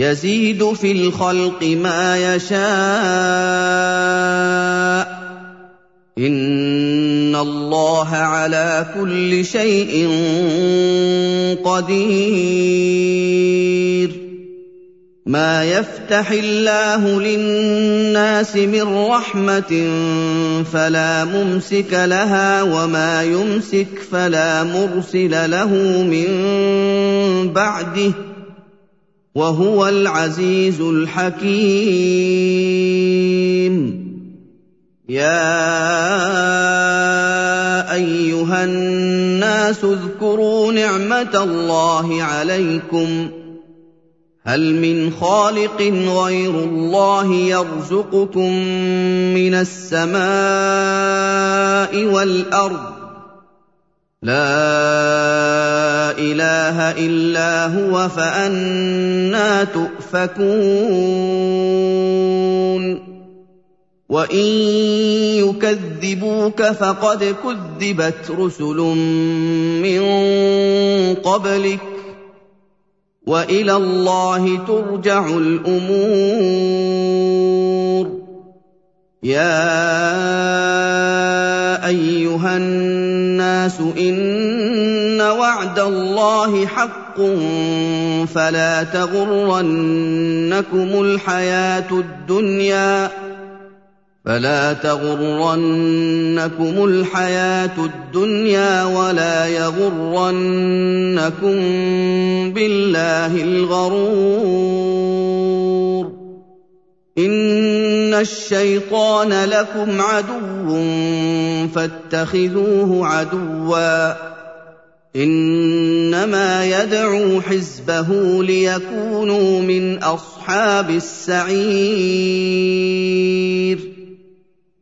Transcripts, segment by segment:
يزيد في الخلق ما يشاء. إن الله على كل شيء قدير. ما يفتح الله للناس من رحمة فلا ممسك لها وما يمسك فلا مرسل له من بعده. وهو العزيز الحكيم. يا أيها الناس اذكروا نعمة الله عليكم. هل من خالق غير الله يرزقكم من السماء والأرض؟ لا إله إلا هو فأنا تؤفكون. وإن يكذبوك فقد كذبت رسل من قبلك. وإلى الله ترجع الأمور. يا أيها الناس إن وعد الله حق فلا تغرنكم الحياة الدنيا فلا تغرنكم الحياة الدنيا ولا يغرنكم بالله الغرور إن الشيطان لكم عدو فاتخذوه عدوا. إنما يدعو حزبه ليكونوا من أصحاب السعير.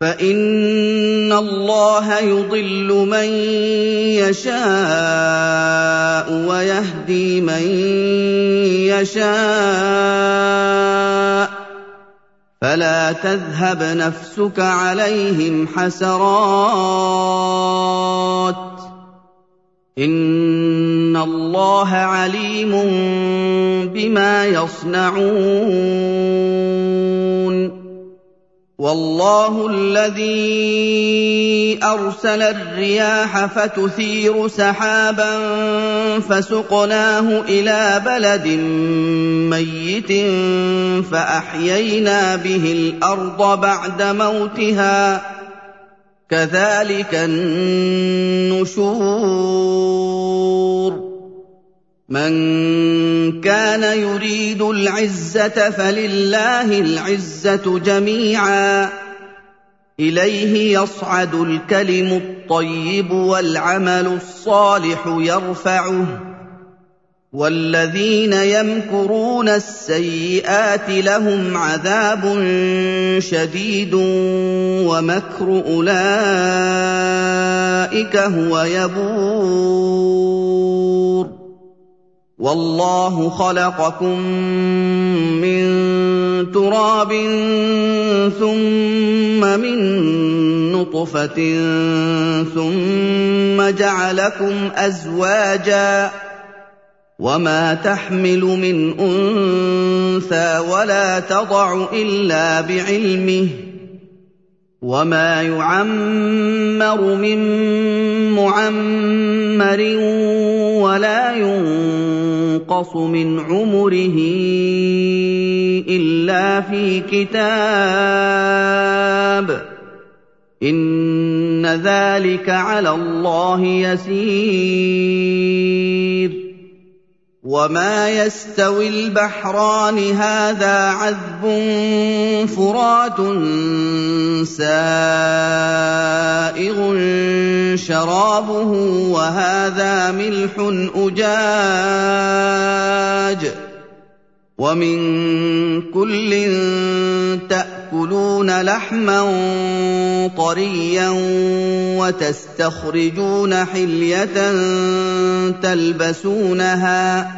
فان الله يضل من يشاء ويهدي من يشاء فلا تذهب نفسك عليهم حسرات ان الله عليم بما يصنعون والله الذي أرسل الرياح فتثير سحابا فسقناه إلى بلد ميت فأحيينا به الأرض بعد موتها. كذلك النشور. من كان يريد العزة فلله العزة جميعا. إليه يصعد الكلم الطيب والعمل الصالح يرفعه. والذين يمكرون السيئات لهم عذاب شديد ومكر أولئك هو يبور. والله خلقكم من تراب ثم من نطفة ثم جعلكم أزواجا وما تحمل من أنثى ولا تضع إلا بعلمه وما يعمر من معمر ولا ينقص من عمره إلا في كتاب. إِنَّ ذَٰلِكَ عَلَى اللَّهِ يَسِيرٌ. وَمَا يَسْتَوِي الْبَحْرَانِ هَٰذَا عَذْبٌ فُرَاتٌ سَائِغٌ شَرَابُهُ وَهَٰذَا مِلْحٌ أُجَاجٌ وَمِن كُلٍّ تَأْكُلُونَ لَحْمًا طَرِيًّا وَتَسْتَخْرِجُونَ حِلْيَةً تَلْبَسُونَهَا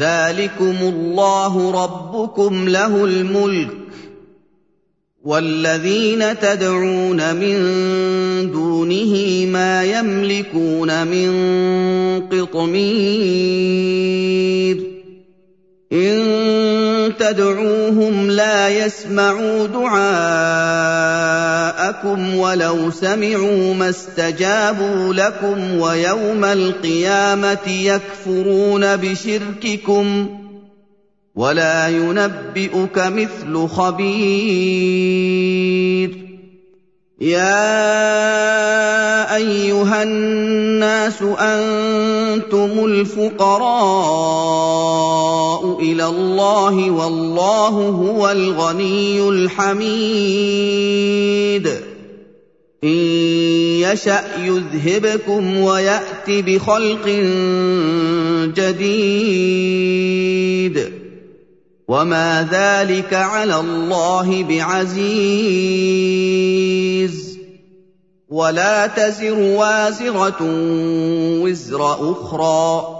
ذَٰلِكُمُ اللَّهُ رَبُّكُمْ لَهُ الْمُلْكُ وَالَّذِينَ تَدْعُونَ مِن دُونِهِ مَا يَمْلِكُونَ مِن قِطْمِيرٍ إِن تَدْعُوهُمْ لَا يَسْمَعُوا دُعَاءَكُمْ وَلَوْ سَمِعُوا مَا اسْتَجَابُوا لَكُمْ وَيَوْمَ الْقِيَامَةِ يَكْفُرُونَ بِشِرْكِكُمْ ۚ وَلَا يُنَبِّئُكَ مِثْلُ خَبِيرٍ. يَا أَيُّهَا النَّاسُ أَنتُمُ الْفُقَرَاءُ. إِلَى اللَّهِ وَاللَّهُ هُوَ الْغَنِيُّ الْحَمِيدُ. إِن يَشَأْ يُذْهِبْكُمْ وَيَأْتِ بِخَلْقٍ جَدِيدٍ. وَمَا ذَٰلِكَ عَلَى اللَّهِ بِعَزِيزٍ. وَلَا تَزِرُ وَازِرَةٌ وِزْرَ أُخْرَىٰ ۚ.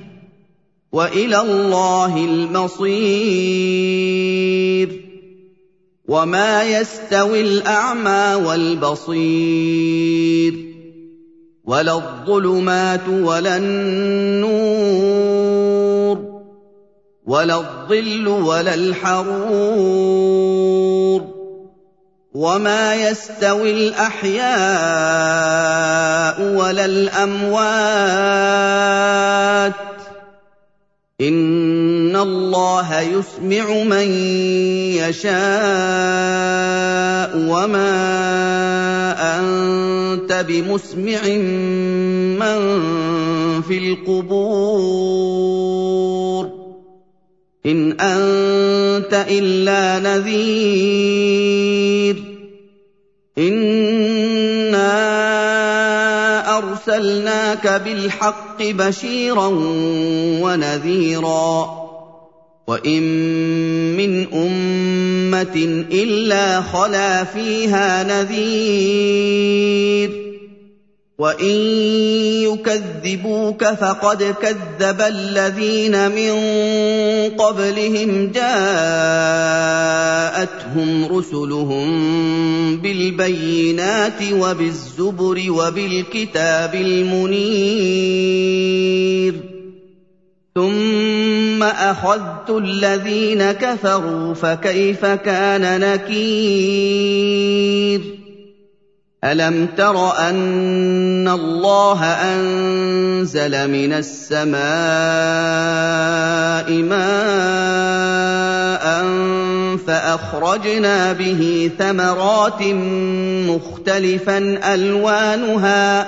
وَإِلَى اللَّهِ الْمَصِيرُ. وَمَا يَسْتَوِي الْأَعْمَىٰ وَالْبَصِيرُ. وَلَا الظُّلُمَاتُ وَلَا النُّورُ. وَلَا الظِّلُّ وَلَا الْحَرُورُ. وَمَا يَسْتَوِي الْأَحْيَاءُ وَلَا الْأَمْوَاتُ ۚ. إِنَّ اللَّهَ يُسْمِعُ مَن يَشَاءُ وَمَا أَنتَ بِمُسْمِعٍ مَّن فِي الْقُبُورِ إِنْ أَنتَ إِلَّا نَذِيرٌ إِنَّا أَرْسَلْنَاكَ بِالْحَقِّ بَشِيرًا وَنَذِيرًا ۚ وَإِن مِّنْ أُمَّةٍ إِلَّا خَلَا فِيهَا نَذِيرٌ ۚ وَإِن يُكَذِّبُوكَ فَقَدْ كَذَّبَ الَّذِينَ مِن قَبْلِهِمْ جَاءَتْهُمْ رُسُلُهُم بِالْبَيِّنَاتِ وَبِالزُّبُرِ وَبِالْكِتَابِ الْمُنِيرِ ثُمَّ أَخَذْتُ الَّذِينَ كَفَرُوا فَكَيْفَ كَانَ نَكِيرِ؟ أَلَمْ تَرَ أَنَّ اللَّهَ أَنزَلَ مِنَ السَّمَاءِ مَاءً فَأَخْرَجْنَا بِهِ ثَمَرَاتٍ مُّخْتَلِفًا أَلْوَانُهَا ۚ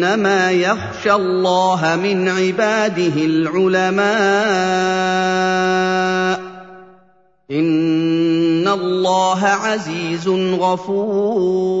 إنما يخشى الله من عباده العلماء. إن الله عزيز غفور.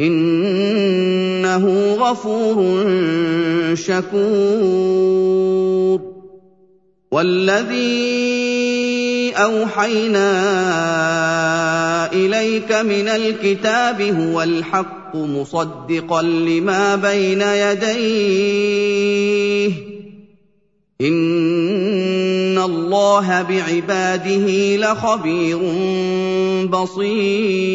إنه غفور شكور. والذي أوحينا إليك من الكتاب هو الحق مصدقا لما بين يديه. إن الله بعباده لخبير بصير.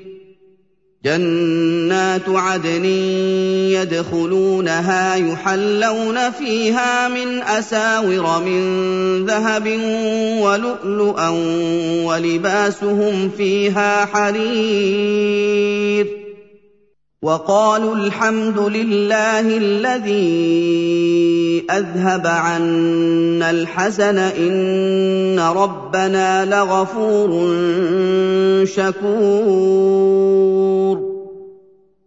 جنات عدن يدخلونها يحلون فيها من أساور من ذهب ولؤلؤا ولباسهم فيها حرير. وقالوا الحمد لله الذي أذهب عنا الحزن إن ربنا لغفور شكور.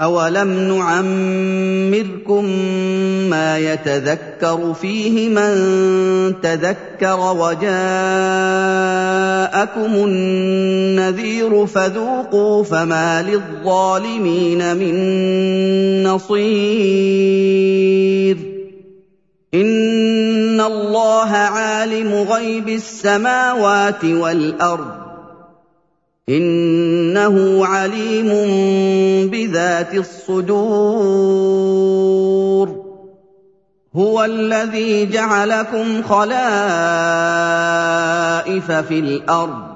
أَوَلَمْ نُعَمِّرْكُم مَّا يَتَذَكَّرُ فِيهِ مَن تَذَكَّرَ وَجَاءَكُمُ النَّذِيرُ فَذُوقُوا فَمَا لِلظَّالِمِينَ مِن نَّصِيرٍ إِنَّ اللَّهَ عَالِمُ غَيْبِ السَّمَاوَاتِ وَالْأَرْضِ إنه عليم بذات الصدور. هو الذي جعلكم خلائف في الأرض.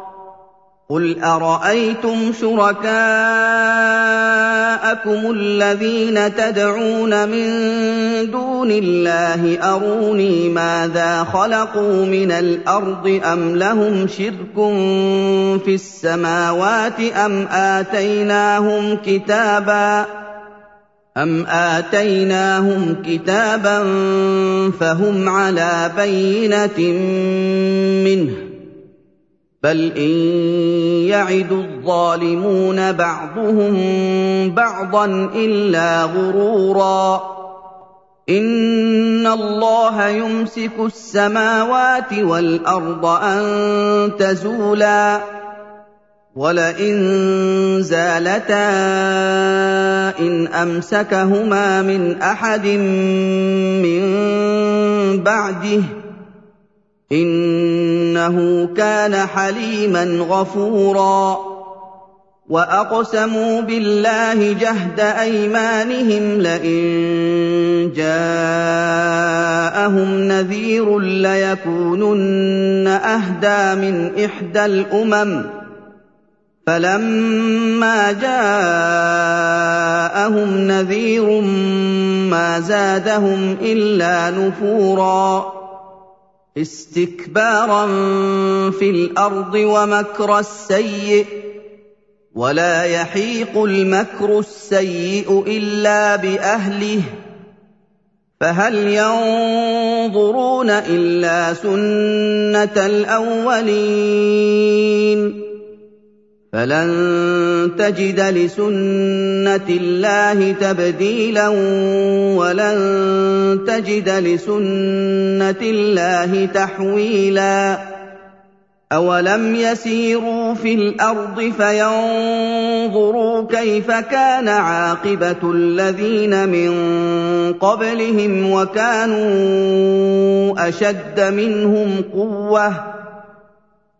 قل ارايتم شركاءكم الذين تدعون من دون الله اروني ماذا خلقوا من الأرض ام لهم شرك في السماوات ام اتيناهم كتابا أم آتيناهم كتابا فهم على بينة منه بل ان يعد الظالمون بعضهم بعضا الا غرورا ان الله يمسك السماوات والارض ان تزولا ولئن زالتا ان امسكهما من احد من بعده إنه كان حليما غفورا. وأقسموا بالله جهد أيمانهم لئن جاءهم نذير ليكونن أهدى من إحدى الأمم. فَلَمَّا جَاءَهُمْ نَذِيرٌ مَّا زَادَهُمْ إِلَّا نُفُورًا. اسْتِكْبَارًا فِي الْأَرْضِ وَمَكْرَ السَّيِّئِ ۚ وَلَا يَحِيقُ الْمَكْرُ السَّيِّئُ إِلَّا بِأَهْلِهِ ۚ فَهَلْ يَنظُرُونَ إِلَّا سُنَّتَ الْأَوَّلِينَ فَلَن تَجِدَ لِسُنَّةِ اللَّهِ تَبْدِيلًا وَلَن تَجِدَ لِسُنَّةِ اللَّهِ تَحْوِيلًا أَوَلَمْ يَسِيرُوا فِي الْأَرْضِ فَيَنظُرُوا كَيْفَ كَانَ عَاقِبَةُ الَّذِينَ مِن قَبْلِهِمْ وَكَانُوا أَشَدَّ مِنْهُمْ قُوَّةً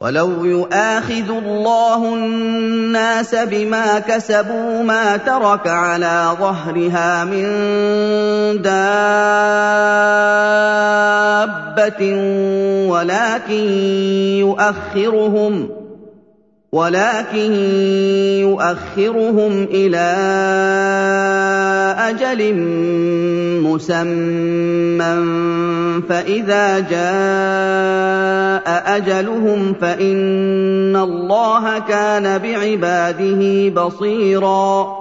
وَلَوْ يُؤَاخِذُ اللَّهُ النَّاسَ بِمَا كَسَبُوا مَا تَرَكَ عَلَىٰ ظَهْرِهَا مِن دَابَّةٍ وَلَٰكِن يُؤَخِّرُهُمْ ولكن يؤخرهم إلى أجل مسمى فإذا جاء أجلهم فإن الله كان بعباده بصيرا.